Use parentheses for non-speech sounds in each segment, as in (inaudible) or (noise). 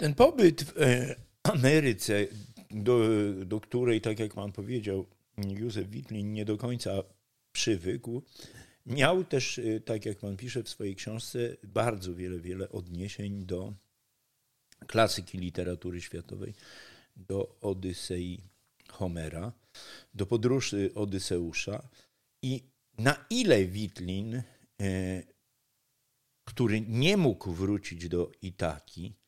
Ten pobyt w e, Ameryce, do, do której, tak jak pan powiedział, Józef Witlin nie do końca przywykł, miał też, e, tak jak pan pisze w swojej książce, bardzo wiele, wiele odniesień do klasyki literatury światowej, do Odysei Homera, do podróży Odyseusza. I na ile Witlin, e, który nie mógł wrócić do Itaki,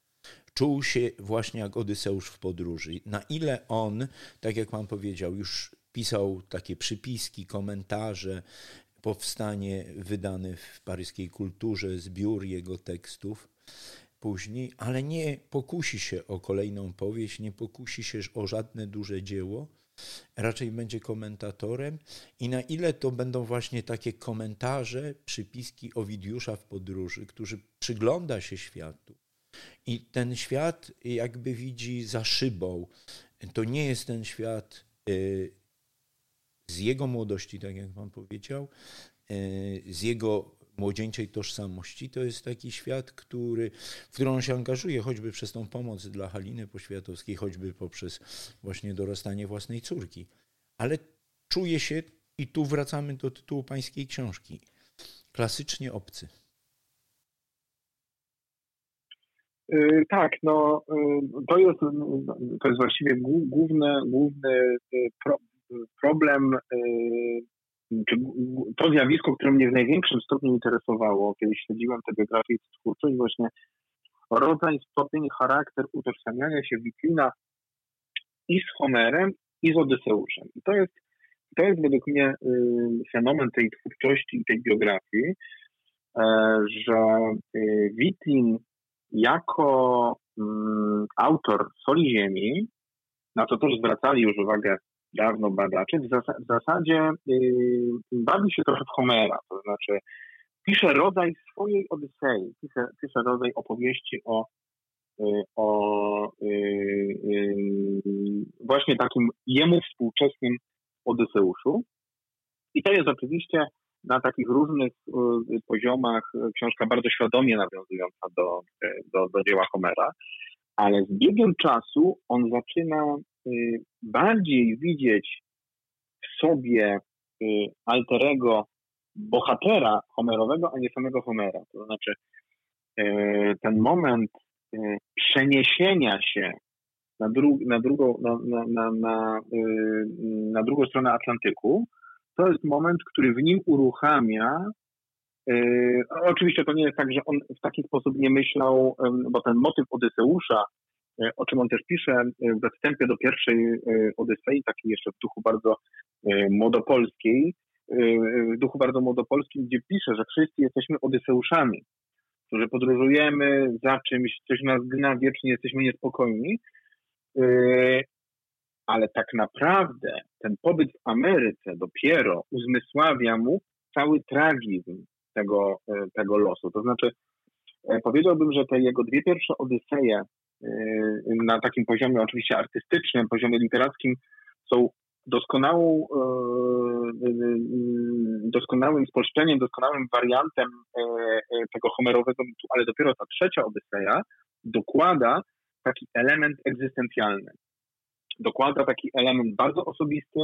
czuł się właśnie jak Odyseusz w podróży. Na ile on, tak jak pan powiedział, już pisał takie przypiski, komentarze, powstanie wydane w paryskiej kulturze, zbiór jego tekstów później, ale nie pokusi się o kolejną powieść, nie pokusi się o żadne duże dzieło, raczej będzie komentatorem i na ile to będą właśnie takie komentarze, przypiski Owidiusza w podróży, który przygląda się światu, i ten świat jakby widzi za szybą. To nie jest ten świat y, z jego młodości, tak jak pan powiedział, y, z jego młodzieńczej tożsamości. To jest taki świat, który, w który on się angażuje, choćby przez tą pomoc dla Haliny Poświatowskiej, choćby poprzez właśnie dorastanie własnej córki. Ale czuje się, i tu wracamy do tytułu pańskiej książki, klasycznie obcy. Y, tak, no y, to jest, to jest właściwie główny, główny y, problem, to zjawisko, które mnie w największym stopniu interesowało, kiedy śledziłem tę biografię i twórczość, właśnie rodzaj, stopień, charakter utożsamiania się Wiklina i z Homerem, i z Odyseuszem. I to jest, to jest według mnie fenomen tej twórczości i tej biografii, e, że Wiklin jako mm, autor Soli Ziemi, na co też zwracali już uwagę dawno badacze, w, zas w zasadzie yy, bawi się trochę w Homera, to znaczy pisze rodzaj swojej Odysei, pisze, pisze rodzaj opowieści o, yy, o yy, właśnie takim jemu współczesnym Odyseuszu. I to jest oczywiście na takich różnych y, poziomach y, książka bardzo świadomie nawiązująca do, y, do, do dzieła Homera, ale z biegiem czasu on zaczyna bardziej widzieć w sobie alterego bohatera Homerowego, a nie samego Homera. To znaczy ten moment przeniesienia się na, dru na, drugą, na, na, na, na, na drugą stronę Atlantyku, to jest moment, który w nim uruchamia. Yy, oczywiście to nie jest tak, że on w taki sposób nie myślał, yy, bo ten motyw Odyseusza, yy, o czym on też pisze we wstępie do pierwszej Odysei, takiej jeszcze w duchu bardzo młodopolskiej, w duchu bardzo młodopolskim, gdzie pisze, że wszyscy jesteśmy Odyseuszami, że podróżujemy za czymś, coś nas gna, wiecznie jesteśmy niespokojni ale tak naprawdę ten pobyt w Ameryce dopiero uzmysławia mu cały tragizm tego, e, tego losu. To znaczy, e, powiedziałbym, że te jego dwie pierwsze Odyseje e, na takim poziomie oczywiście artystycznym, poziomie literackim są doskonałą, doskonałym spolszczeniem, doskonałym wariantem tego homerowego mitu, ale dopiero ta trzecia Odyseja dokłada taki element egzystencjalny dokłada taki element bardzo osobisty,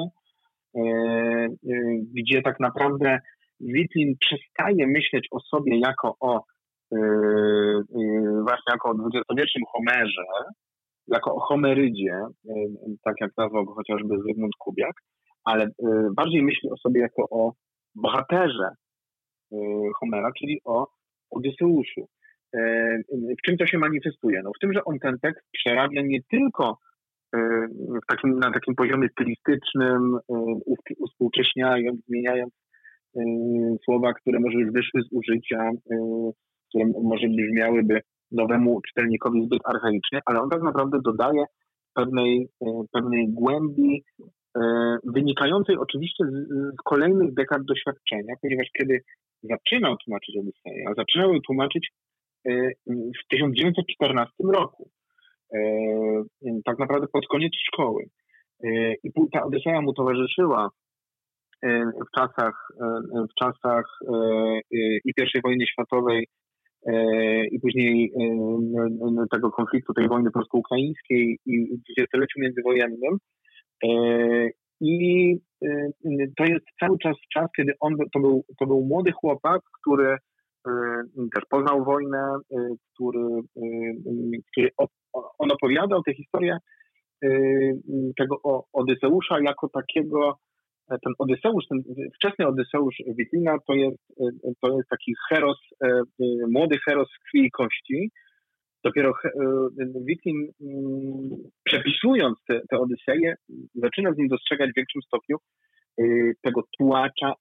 e, e, gdzie tak naprawdę Witlin przestaje myśleć o sobie jako o e, właśnie jako o dwudziestowiecznym Homerze, jako o Homerydzie, tak jak nazwał go chociażby Zygmunt Kubiak, ale bardziej myśli o sobie jako o bohaterze Homera, czyli o Odyseuszu. W czym to się manifestuje? No w tym, że on ten tekst przerabia nie tylko takim, na takim poziomie stylistycznym, y, uspółcześniając, zmieniając y, słowa, które może już wyszły z użycia, y, które może brzmiałyby nowemu czytelnikowi zbyt archaiczny, ale on tak naprawdę dodaje pewnej, pewnej głębi, wynikającej oczywiście z, z kolejnych dekad doświadczenia, ponieważ kiedy zaczynał tłumaczyć Odyseję, a zaczynał ją tłumaczyć w 1914 roku, tak naprawdę pod koniec szkoły. I ta Odyseja mu towarzyszyła w czasach, w czasach i I wojny światowej, i później tego konfliktu, tej wojny polsko-ukraińskiej i w dwudziestoleciu międzywojennym. I to jest cały czas czas, kiedy on to był, to był młody chłopak, który też poznał wojnę, który, który on opowiadał tę historię tego Odyseusza jako takiego ten Odyseusz, ten wczesny Odyseusz Witlina to jest, to jest taki heros, e, młody heros z krwi i kości. Dopiero e, Witlin mm, przepisując te, te Odyseje zaczyna w nim dostrzegać w większym stopniu e, tego tułacza,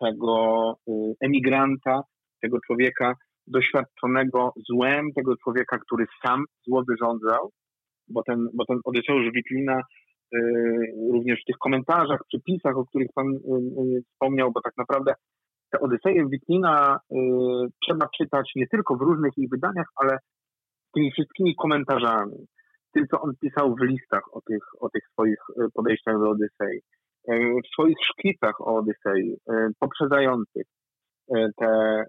tego emigranta, tego człowieka doświadczonego złem, tego człowieka, który sam zło wyrządzał, bo ten, bo ten Odyseusz Witlina Y, również w tych komentarzach, przypisach, o których Pan y, y, wspomniał, bo tak naprawdę te Odyseje Witlina trzeba czytać nie tylko w różnych ich wydaniach, ale tymi wszystkimi komentarzami. Tym, co on pisał w listach o tych, o tych swoich podejściach do Odysei, w swoich szkicach o Odysei, poprzedzających te,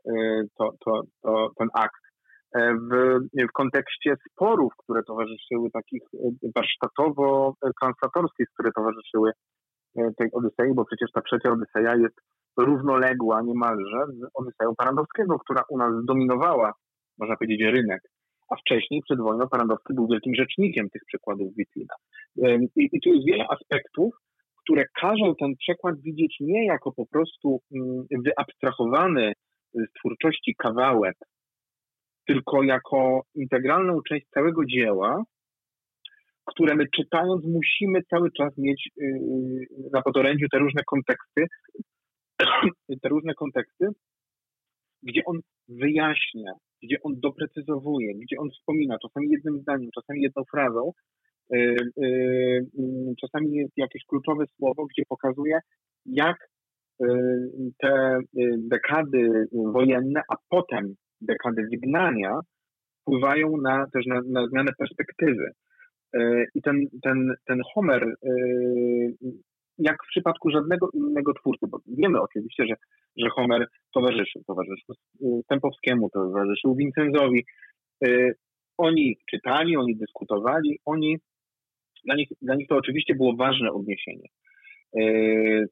to, to, to, ten akt. E, w, w kontekście sporów, które towarzyszyły takich e, warsztatowo-translatorskich, które towarzyszyły e, tej Odysei, bo przecież ta trzecia Odyseja jest równoległa niemalże z Odyseją Parandowskiego, która u nas zdominowała, można powiedzieć, rynek. A wcześniej, przed wojną, Parandowski był wielkim rzecznikiem tych przekładów Witlina. I, I tu jest wiele aspektów, które każą ten przekład widzieć nie jako po prostu mm, wyabstrahowany z twórczości kawałek, tylko jako integralną część całego dzieła, które my czytając musimy cały czas mieć y, na podorędziu te różne konteksty, (coughs) te różne konteksty, gdzie on wyjaśnia, gdzie on doprecyzowuje, gdzie on wspomina, czasami jednym zdaniem, czasami jedną frazą, y, y, czasami jest jakieś kluczowe słowo, gdzie pokazuje, jak te dekady wojenne, a potem dekady wygnania wpływają na, też na, na zmianę perspektywy. I ten, ten, ten Homer, jak w przypadku żadnego innego twórcy, bo wiemy oczywiście, że, że Homer towarzyszył, towarzyszył Stępowskiemu, towarzyszył Vincenzowi. E, oni czytali, oni dyskutowali, oni, dla nich, dla nich to oczywiście było ważne odniesienie.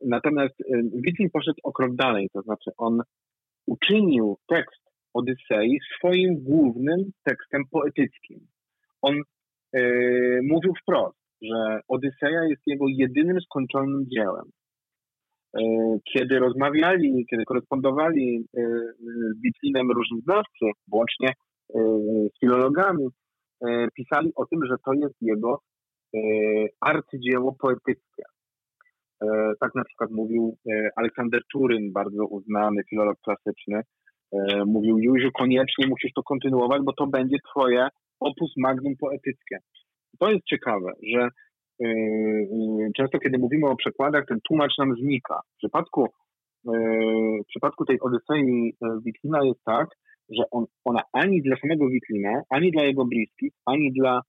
Natomiast Witlin poszedł o krok dalej, to znaczy on uczynił tekst Odysei swoim głównym tekstem poetyckim. On e, mówił wprost, że Odyseja jest jego jedynym skończonym dziełem. E, kiedy rozmawiali, kiedy korespondowali e, z Witlinem różni znawcy, włącznie z filologami, pisali o tym, że to jest jego arcydzieło poetyckie. Tak na przykład mówił Aleksander Turyn, bardzo uznany filolog klasyczny, E, mówił Józiu, koniecznie musisz to kontynuować, bo to będzie twoje opus magnum poetyckie. To jest ciekawe, że e, e, często kiedy mówimy o przekładach, ten tłumacz nam znika. W przypadku, w przypadku tej Odysei Witlina jest tak, że on, ona ani dla samego Witlina, ani dla jego bliskich, ani dla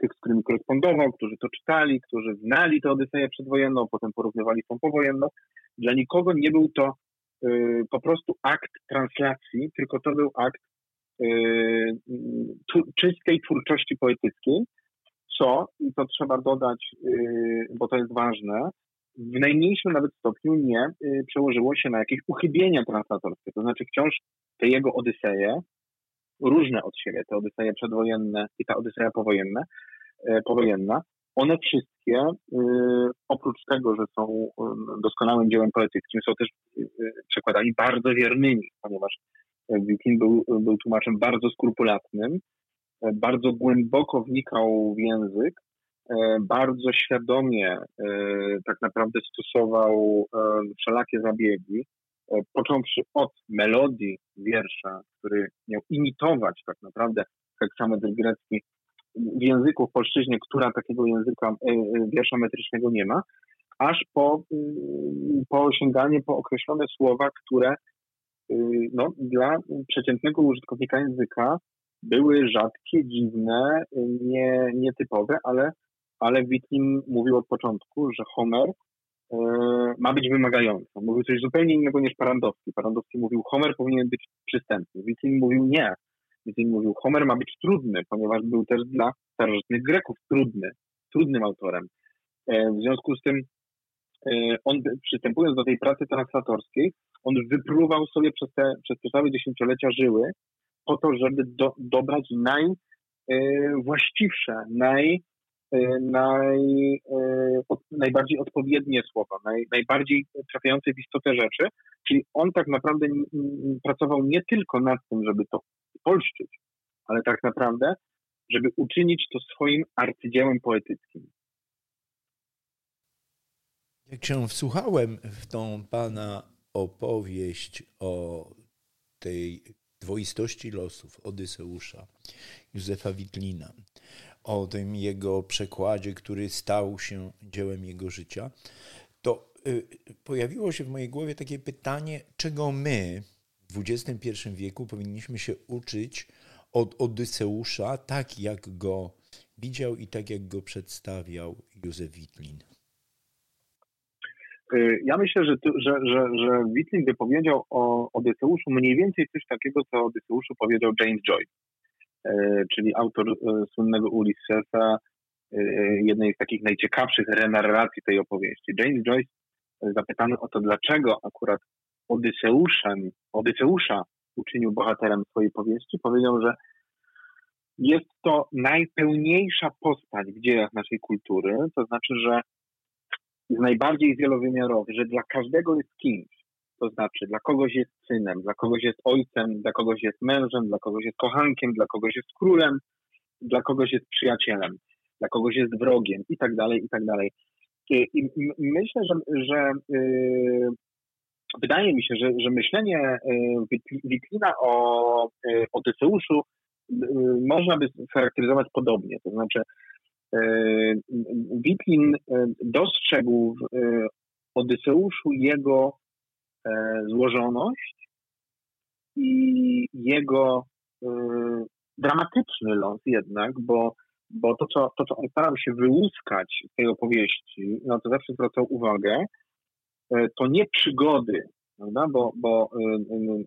tych, z którymi korespondował, którzy to czytali, którzy znali tę Odyseję przedwojenną, potem porównywali tą powojenną, dla nikogo nie był to Y, po prostu akt translacji, tylko to był akt y, czystej twórczości poetyckiej, co, i to trzeba dodać, y, bo to jest ważne, w najmniejszym nawet stopniu nie przełożyło się na jakieś uchybienia translatorskie. To znaczy wciąż te jego Odyseje, różne od siebie, te Odyseje przedwojenne i ta Odyseja powojenna, powojenna. One wszystkie, y, oprócz tego, że są y, doskonałym dziełem poetyckim, są też y, przekładami bardzo wiernymi, ponieważ Wikin był, był tłumaczem bardzo skrupulatnym, bardzo głęboko wnikał w język, bardzo świadomie tak naprawdę stosował wszelakie zabiegi, począwszy od melodii wiersza, który miał imitować tak naprawdę heksametr grecki w języku w polszczyźnie, która takiego języka wiersza metrycznego nie ma, aż po, po sięganie po określone słowa, które no, dla przeciętnego użytkownika języka były rzadkie, dziwne, nie, nietypowe, ale, ale Witlin mówił od początku, że Homer e, ma być wymagający. Mówił coś zupełnie innego niż Parandowski. Parandowski mówił, Homer powinien być przystępny. Witlin mówił nie. Witlin mówił, Homer ma być trudny, ponieważ był też dla starożytnych Greków trudny, trudnym autorem. E, w związku z tym e, on przystępując do tej pracy translatorskiej, on wypruwał sobie przez te, przez te całe dziesięciolecia żyły po to, żeby do, dobrać najwłaściwsze, e, naj, e, naj, e, od, najbardziej odpowiednie słowa, naj, najbardziej trafiające w istotę rzeczy. Czyli on tak naprawdę pracował nie tylko nad tym, żeby to polszczyć, ale tak naprawdę, żeby uczynić to swoim arcydziełem poetyckim. Jak się wsłuchałem w tą pana opowieść o tej dwoistości losów Odyseusza Józefa Witlina, o tym jego przekładzie, który stał się dziełem jego życia, to y, pojawiło się w mojej głowie takie pytanie, czego my w XXI wieku powinniśmy się uczyć od Odyseusza, tak jak go widział i tak jak go przedstawiał Józef Witlin. Y, ja myślę, że, że, że, że Witlin wypowiedział o Odyseuszu mniej więcej coś takiego, co o Odyseuszu powiedział James Joyce, czyli autor y, słynnego Ulyssesa, jednej z takich najciekawszych renarracji tej opowieści. James Joyce zapytany o to, dlaczego akurat Odyseuszem, Odyseusza uczynił bohaterem swojej powieści, powiedział, że jest to najpełniejsza postać w dziejach naszej kultury, to znaczy, że jest najbardziej wielowymiarowy, że dla każdego jest kimś. To znaczy, dla kogoś jest synem, dla kogoś jest ojcem, dla kogoś jest mężem, dla kogoś jest kochankiem, dla kogoś jest królem, dla kogoś jest przyjacielem, dla kogoś jest wrogiem i tak dalej, i tak dalej. I myślę, że, że yy, wydaje mi się, że, że myślenie yy, Witlina o yy, Odyseuszu yy, można by charakteryzować podobnie. To znaczy, E, Witlin e, dostrzegł w Odyseuszu jego złożoność i jego dramatyczny los jednak, bo, bo to, co, to, co on starał się wyłuskać z tej opowieści, no to zawsze zwracał uwagę, to nie przygody, prawda? bo, bo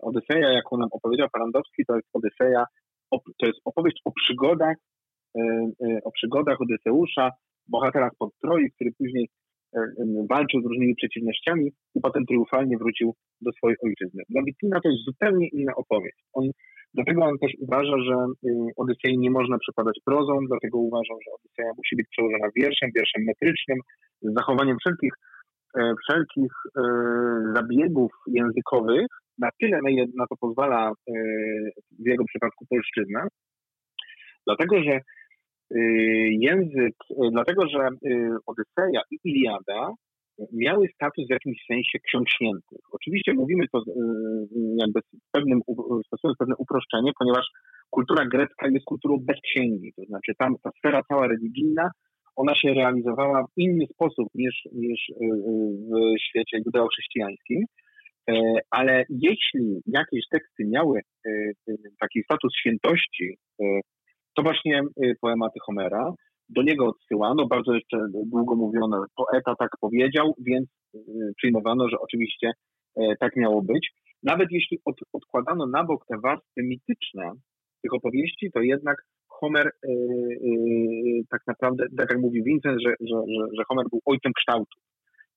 Odyseja, jaką nam opowiedział Parandowski, to jest Odyseja, to jest opowieść o przygodach E, e, o przygodach Odyseusza, bohatera spod Troi, który później e, walczył z różnymi przeciwnościami i potem triumfalnie wrócił do swojej ojczyzny. Dla Witlina to jest zupełnie inna opowieść. On, dlatego on też uważa, że Odysei nie można przekładać prozą, dlatego uważał, że Odyseja musi być przełożona wierszem, wierszem metrycznym, z zachowaniem wszelkich, wszelkich zabiegów językowych, na tyle, na ile na to pozwala w jego przypadku polszczyzna, dlatego że Y, język, y, dlatego że y, Odyseja i Iliada miały status w jakimś sensie ksiąg świętych. Oczywiście mówimy to jakby z pewnym, stosując pewne uproszczenie, ponieważ kultura grecka jest kulturą bez księgi, to znaczy tam ta sfera cała religijna, ona się realizowała w inny sposób niż, niż w świecie judeo-chrześcijańskim, e, ale jeśli jakieś teksty miały taki status świętości, to właśnie y, poematy Homera. Do niego odsyłano, bardzo jeszcze długo mówiono, poeta tak powiedział, więc y, przyjmowano, że oczywiście e, tak miało być. Nawet jeśli od, odkładano na bok te warstwy mityczne tych opowieści, to jednak Homer yy, yy, tak naprawdę, tak jak mówi Vincent, że, że, że, że Homer był ojcem kształtu,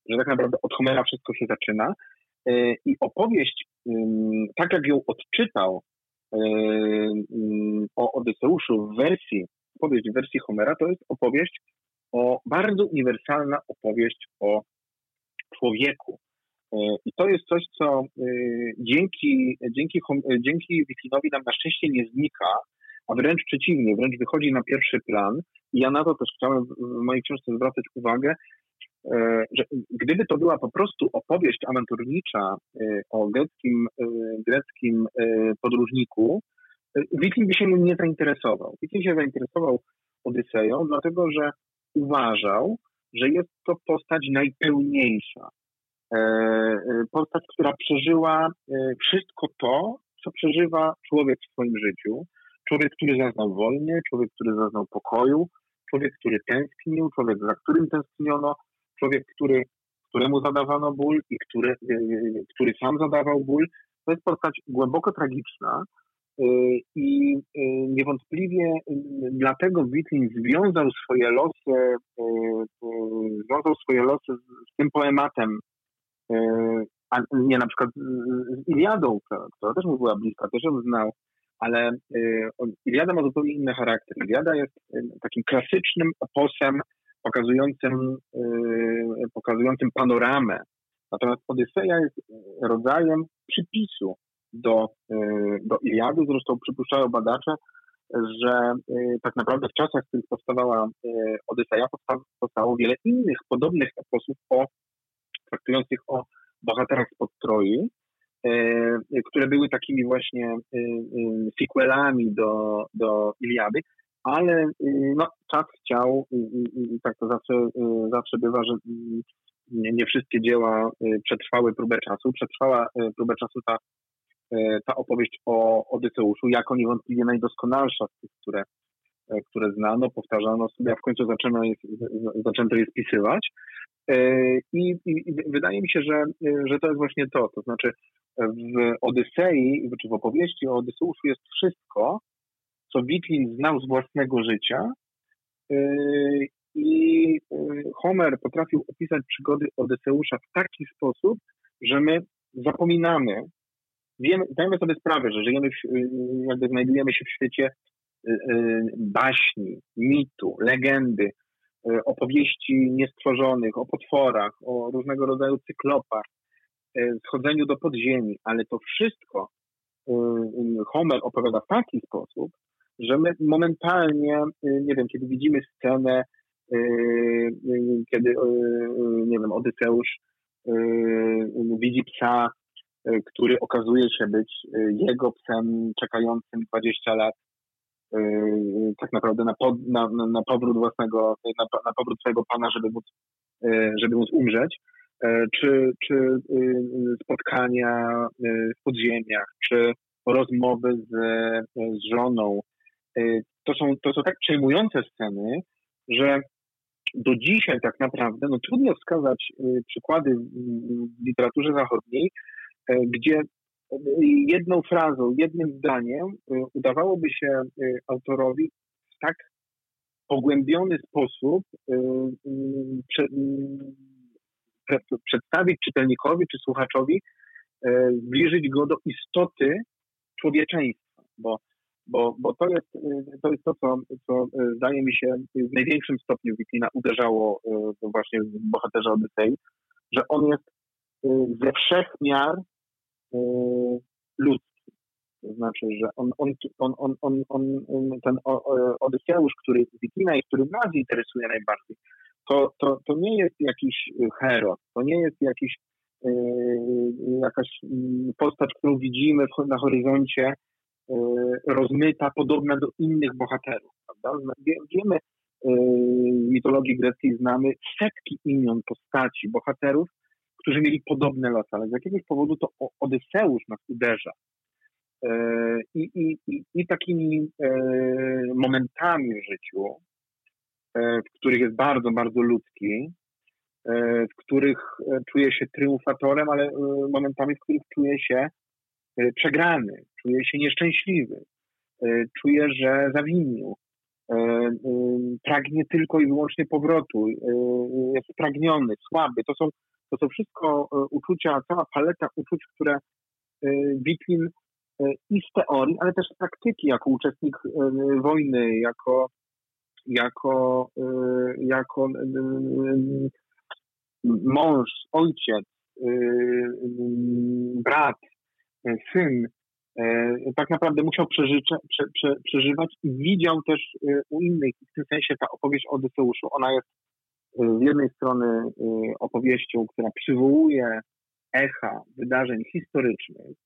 że tak naprawdę od Homera wszystko się zaczyna. Yy, I opowieść, tak jak ją odczytał o Odyseuszu w wersji, opowieść w wersji Homera, to jest opowieść o bardzo uniwersalna opowieść o człowieku. E, I to jest coś, co e, dzięki, dzięki, dzięki Witlinowi nam na szczęście nie znika, a wręcz przeciwnie, wręcz wychodzi na pierwszy plan. I ja na to też chciałem w mojej książce zwracać uwagę, że gdyby to była po prostu opowieść awanturnicza o greckim, greckim podróżniku, Wiking by się nie zainteresował. Wiking się zainteresował Odyseją, dlatego że uważał, że jest to postać najpełniejsza. Postać, która przeżyła wszystko to, co przeżywa człowiek w swoim życiu. Człowiek, który zaznał wojny, człowiek, który zaznał pokoju, człowiek, który tęsknił, człowiek, za którym tęskniono, człowiek, który, któremu zadawano ból i który, e, który sam zadawał ból. To jest postać głęboko tragiczna e, i e, niewątpliwie dlatego Witlin związał swoje losy, związał swoje losy z tym poematem, a nie na przykład z Iliadą, która też mu była bliska, też ją znał, ale Iliada ma zupełnie inny charakter. Iliada jest takim klasycznym oposem pokazującym, y, pokazującym panoramę. Natomiast Odyseja jest rodzajem przypisu do, y, do Iliady. Zresztą przypuszczają badacze, że y, tak naprawdę w czasach, w których powstawała Odyseja, powstało wiele innych podobnych eposów o, traktujących o bohaterach spod Troi, które były takimi właśnie sequelami do, do Iliady, ale y, no, czas chciał i, tak to zawsze, y, zawsze bywa, że mm, nie, nie, wszystkie dzieła y, przetrwały próbę czasu. Przetrwała próbę czasu ta, ta opowieść o Odyseuszu, jako niewątpliwie najdoskonalsza z tych, które, które znano, powtarzano sobie, a w końcu zaczęto je, zaczęto je spisywać. I, I, wydaje mi się, że, że to jest właśnie to. To znaczy w Odysei, czy w opowieści o Odyseuszu jest wszystko, co Witlin znał z własnego życia. Yy, I yy, Homer potrafił opisać przygody Odyseusza w taki sposób, że my zapominamy, wiemy, zdajemy sobie sprawę, że żyjemy, w, yy, jakby znajdujemy się w świecie baśni, mitu, legendy, opowieści niestworzonych, o potworach, o różnego rodzaju cyklopach, schodzeniu do podziemi, ale to wszystko Homer opowiada w taki sposób, że my momentalnie, y, nie wiem, kiedy widzimy scenę, y, y, kiedy, nie wiem, Odyseusz widzi psa, który okazuje się być jego psem czekającym 20 lat tak naprawdę na, pod, na, na powrót własnego, na, na powrót swojego pana, żeby móc, żeby móc umrzeć, czy, czy spotkania w podziemiach, czy rozmowy z, z żoną, to są, to są tak przejmujące sceny, że do dzisiaj tak naprawdę no, trudno wskazać y, przykłady w literaturze zachodniej, y, gdzie jedną frazą, jednym zdaniem udawałoby się autorowi w tak pogłębiony sposób przedstawić czytelnikowi czy słuchaczowi, zbliżyć go do istoty człowieczeństwa, bo bo, bo to, jest, to jest to, co, co e, zdaje mi się w największym stopniu Wiklina uderzało właśnie w bohaterze Odysei, że on jest ze wszech miar ludzki. To znaczy, że on, on, on, on, on, on ten Odyseusz, który Wiklina i który nas interesuje najbardziej, to, to, to nie jest jakiś hero, to nie jest jakiś, jakaś mm, postać, którą widzimy na horyzoncie rozmyta, podobna do innych bohaterów. Prawda? Wiemy, e, w mitologii greckiej znamy setki imion postaci, bohaterów, którzy mieli podobne losy, ale z jakiegoś powodu to Odyseusz nas uderza. E, I, i, i, i takimi momentami w życiu, w których jest bardzo, bardzo ludzki, w których czuje się triumfatorem, ale momentami, w których czuje się E, przegrany, czuje się nieszczęśliwy, e, czuje, że zawinił, e, pragnie tylko i wyłącznie powrotu, jest spragniony, słaby. To są, to są wszystko uczucia, cała paleta uczuć, które Witlin i z teorii, ale też z praktyki, jako uczestnik wojny, jako, jako, jako mąż, ojciec, brat, syn e, tak naprawdę musiał prze, prze, przeżywać i widział też e, u innych. W tym sensie ta opowieść o Odyseuszu, ona jest z jednej strony opowieścią, która przywołuje echa wydarzeń historycznych,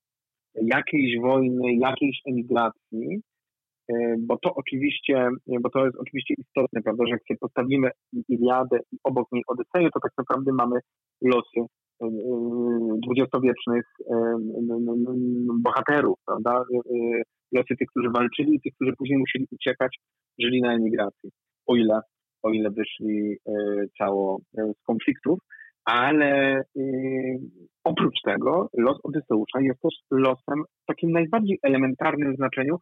jakiejś wojny, jakiejś emigracji, E, bo to oczywiście, bo to jest oczywiście istotne, prawda, że jak sobie postawimy Iliadę i obok niej Odyseję, to tak naprawdę mamy losy e, e, dwudziestowiecznych bohaterów, prawda, losy tych, którzy walczyli i tych, którzy później musieli uciekać, żyli na emigracji, o ile, o ile wyszli cało z konfliktów, ale oprócz tego los Odyseusza jest też losem w takim najbardziej elementarnym znaczeniu,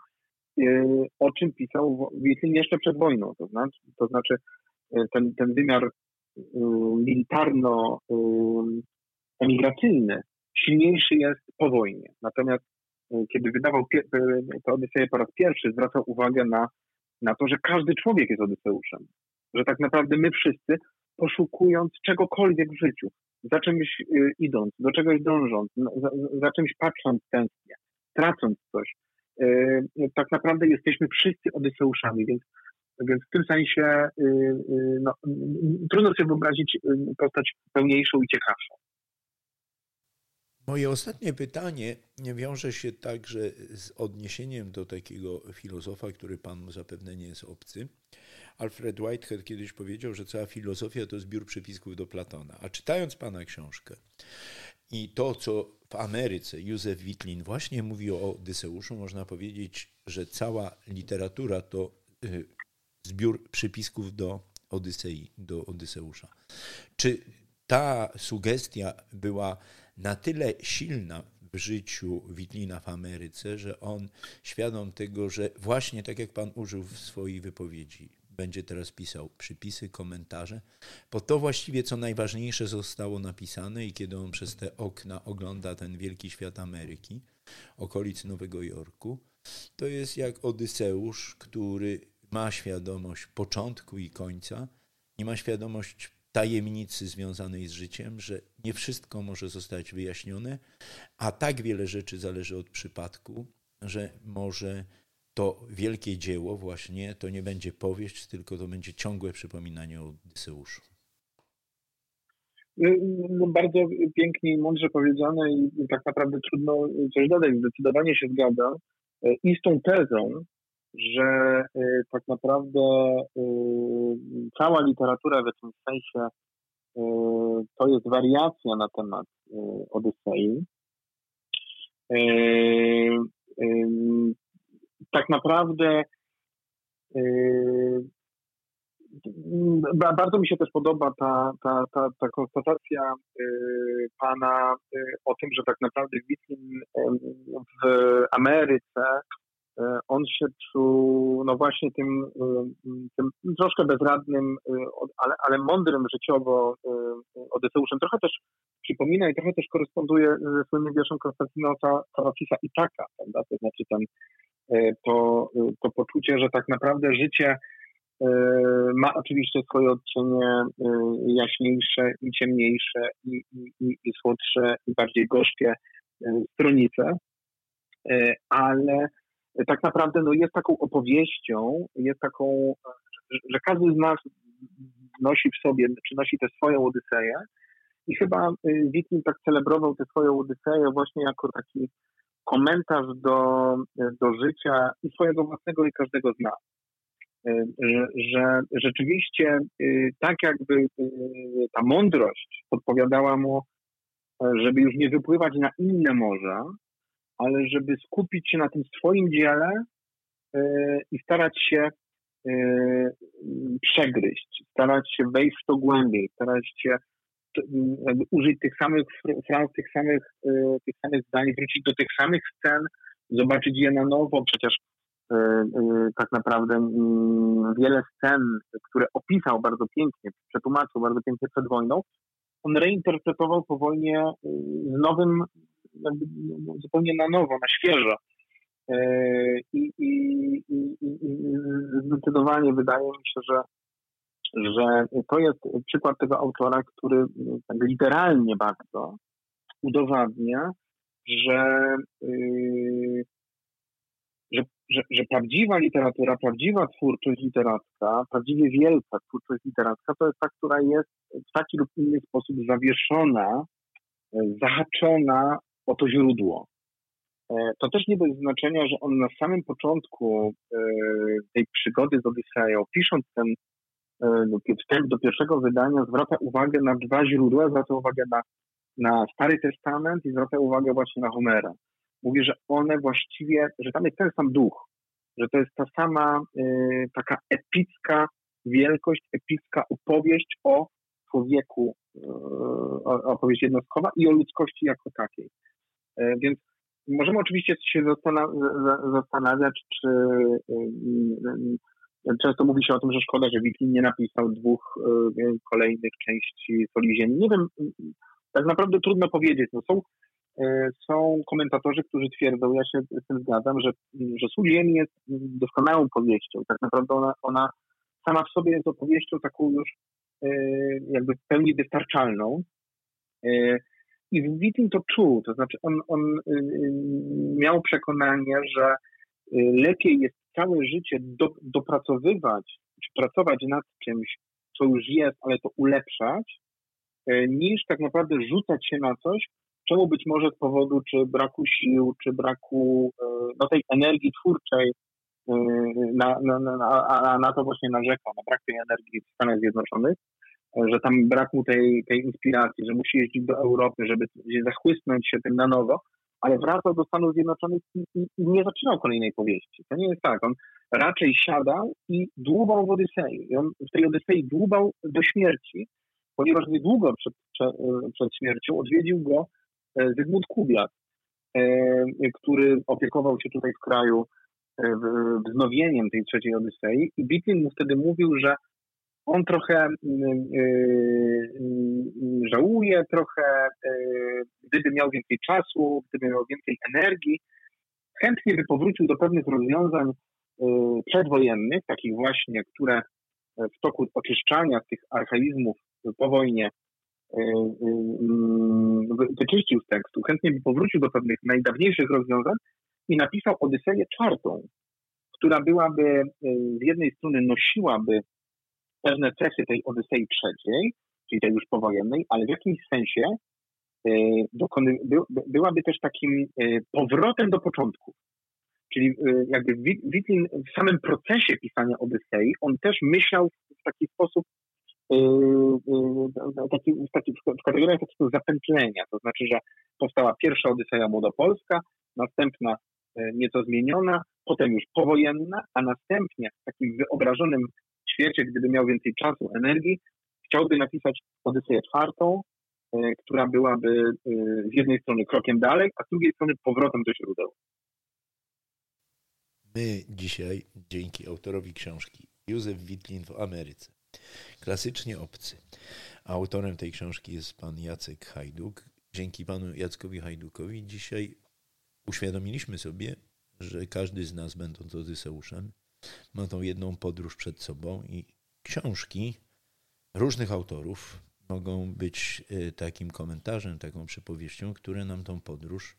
o czym pisał Witlin jeszcze przed wojną. To znaczy, to znaczy ten, ten wymiar y, militarno-emigracyjny silniejszy jest po wojnie. Natomiast kiedy wydawał tę Odyseję po raz pierwszy, zwracał uwagę na, na to, że każdy człowiek jest Odyseuszem. Że tak naprawdę my wszyscy, poszukując czegokolwiek w życiu, za czymś idąc, do czegoś dążąc, za, za czymś patrząc tęsknie, tracąc coś, E, tak naprawdę jesteśmy wszyscy Odyseuszami, więc, więc w tym sensie no, trudno sobie wyobrazić postać pełniejszą i ciekawszą. Moje ostatnie pytanie wiąże się także z odniesieniem do takiego filozofa, który panu zapewne nie jest obcy. Alfred Whitehead kiedyś powiedział, że cała filozofia to zbiór przypisków do Platona. A czytając pana książkę i to, co w Ameryce Józef Witlin właśnie mówi o Odyseuszu, można powiedzieć, że cała literatura to y, zbiór przypisków do Odysei, do Odyseusza. Czy ta sugestia była na tyle silna w życiu Witlina w Ameryce, że on świadom tego, że właśnie tak jak pan użył w swojej wypowiedzi, będzie teraz pisał przypisy, komentarze, bo to właściwie co najważniejsze zostało napisane i kiedy on przez te okna ogląda ten wielki świat Ameryki, okolic Nowego Jorku, to jest jak Odyseusz, który ma świadomość początku i końca, nie ma świadomość tajemnicy związanej z życiem, że nie wszystko może zostać wyjaśnione, a tak wiele rzeczy zależy od przypadku, że może to wielkie dzieło właśnie to nie będzie powieść, tylko to będzie ciągłe przypominanie o Odyseuszu. No, no, bardzo pięknie i mądrze powiedziane i tak naprawdę trudno coś dodać. Zdecydowanie się zgadzam. I z tą tezą, że e, tak naprawdę e, cała literatura w tym sensie e, to jest wariacja na temat Odysei. Tak naprawdę bardzo mi się też podoba ta, ta, ta, ta konstatacja pana o tym, że tak naprawdę Witlin w Ameryce on się czuł no właśnie tym, tym troszkę bezradnym, ale, ale mądrym życiowo Odyseuszem. Trochę też przypomina i trochę też koresponduje ze słynnym wierszem Konstantinosa Tarafisa Itaka, prawda? To znaczy ten E, to, to poczucie, że tak naprawdę życie e, ma oczywiście swoje odcienie e, jaśniejsze i ciemniejsze i, i, i słodsze i bardziej gorzkie stronice, ale tak naprawdę no, jest taką opowieścią, jest taką, że każdy z nas nosi w sobie, czy nosi tę swoją Odyseję i chyba Wiking tak celebrował tę swoją Odyseję właśnie jako taki komentarz do, do życia i swojego własnego i każdego z nas. E, że, że rzeczywiście e, tak jakby ta mądrość podpowiadała mu, żeby już nie wypływać na inne morza, ale żeby skupić się na tym swoim dziele i starać się przegryźć, starać się wejść w to głębiej, starać się użyć tych samych fraz, tych samych, e, tych samych zdań, wrócić do tych samych scen, zobaczyć je na nowo. Przecież e, e, tak naprawdę wiele scen, które opisał bardzo pięknie, przetłumaczył bardzo pięknie przed wojną, on reinterpretował po wojnie z nowym, zupełnie na nowo, na świeżo. I, i, i, i zdecydowanie wydaje mi się, że że to jest przykład tego autora, który tak literalnie bardzo udowadnia, że, yy, że, że, że prawdziwa literatura, prawdziwa twórczość literacka, prawdziwie wielka twórczość literacka to jest ta, która jest w taki lub inny sposób zawieszona, e, zahaczona o to źródło. E, to też nie bez znaczenia, że on na samym początku e, tej przygody z Odyseją, pisząc ten wstęp do pierwszego wydania, zwraca uwagę na dwa źródła, zwraca uwagę na, na Stary Testament i zwraca uwagę właśnie na Homera mówi, że one właściwie, że tam jest ten sam duch, że to jest ta sama taka epicka wielkość, epicka opowieść o człowieku, opowieść jednostkowa i o ludzkości jako takiej. Y, więc możemy oczywiście się zastanawiać, czy często mówi się o tym, że szkoda, że Wikin nie napisał dwóch y, kolejnych części Soli Ziemi. Nie wiem, tak naprawdę trudno powiedzieć. No są E, są komentatorzy, którzy twierdzą, ja się z tym zgadzam, że, że Ziemi jest doskonałą powieścią. Tak naprawdę ona, ona sama w sobie jest opowieścią taką już e, jakby w pełni wystarczalną. I w Witting to czuł, to znaczy on, on miał przekonanie, że lepiej jest całe życie do, dopracowywać, czy pracować nad czymś, co już jest, ale to ulepszać, niż tak naprawdę rzucać się na coś, Czemu być może z powodu czy braku sił, czy braku no, tej energii twórczej, na, na, na, na to właśnie narzekał, na brak tej energii w Stanach Zjednoczonych, że tam brak mu tej, tej inspiracji, że musi jeździć do Europy, żeby zachłysnąć się tym na nowo, ale wracał do Stanów Zjednoczonych i, i, i, nie zaczynał kolejnej powieści. To nie jest tak. On raczej siadał i dłubał w Odysei. I on w tej Odysei dłubał do śmierci, ponieważ niedługo przed, przed, przed śmiercią odwiedził go E, Zygmunt Kubiak, e, który opiekował się tutaj w kraju e, wznowieniem tej trzeciej Odysei i Bitlin mu wtedy mówił, że on trochę mm, żałuje, trochę gdyby miał więcej czasu, gdyby miał więcej energii, chętnie by powrócił do pewnych rozwiązań przedwojennych, takich właśnie, które w toku oczyszczania tych archaizmów po wojnie wyczyścił z tekstu, chętnie by powrócił do pewnych najdawniejszych rozwiązań i napisał Odyseję czwartą, która byłaby y, z jednej strony nosiłaby pewne cechy tej Odysei trzeciej, czyli tej już powojennej, ale w jakimś sensie y, dokony, byłaby też takim y, powrotem do początków. Czyli jakby Witlin w samym procesie pisania Odysei, on też myślał w taki sposób yy, taki, w kategoriach takiego zapętlenia. To znaczy, że powstała pierwsza Odyseja Młodopolska, następna nieco zmieniona, potem już powojenna, a następnie w takim wyobrażonym świecie, gdyby miał więcej czasu, energii, chciałby napisać Odyseję czwartą, która byłaby z jednej strony krokiem dalej, a z drugiej strony powrotem do źródeł. My dzisiaj, dzięki autorowi książki Józef Witlin w Ameryce, klasycznie obcy. Autorem tej książki jest pan Jacek Hajduk. Dzięki panu Jackowi Hajdukowi dzisiaj uświadomiliśmy sobie, że każdy z nas, będąc Odyseuszem, ma tą jedną podróż przed sobą i książki różnych autorów mogą być e, takim komentarzem, taką przypowieścią, które nam tą podróż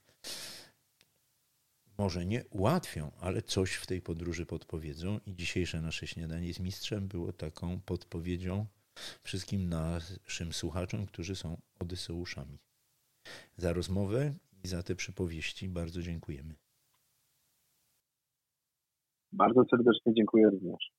może nie ułatwią, ale coś w tej podróży podpowiedzą. I dzisiejsze nasze śniadanie z mistrzem było taką podpowiedzią wszystkim naszym słuchaczom, którzy są Odyseuszami. Za rozmowę i za te przypowieści bardzo dziękujemy. Bardzo serdecznie dziękuję również.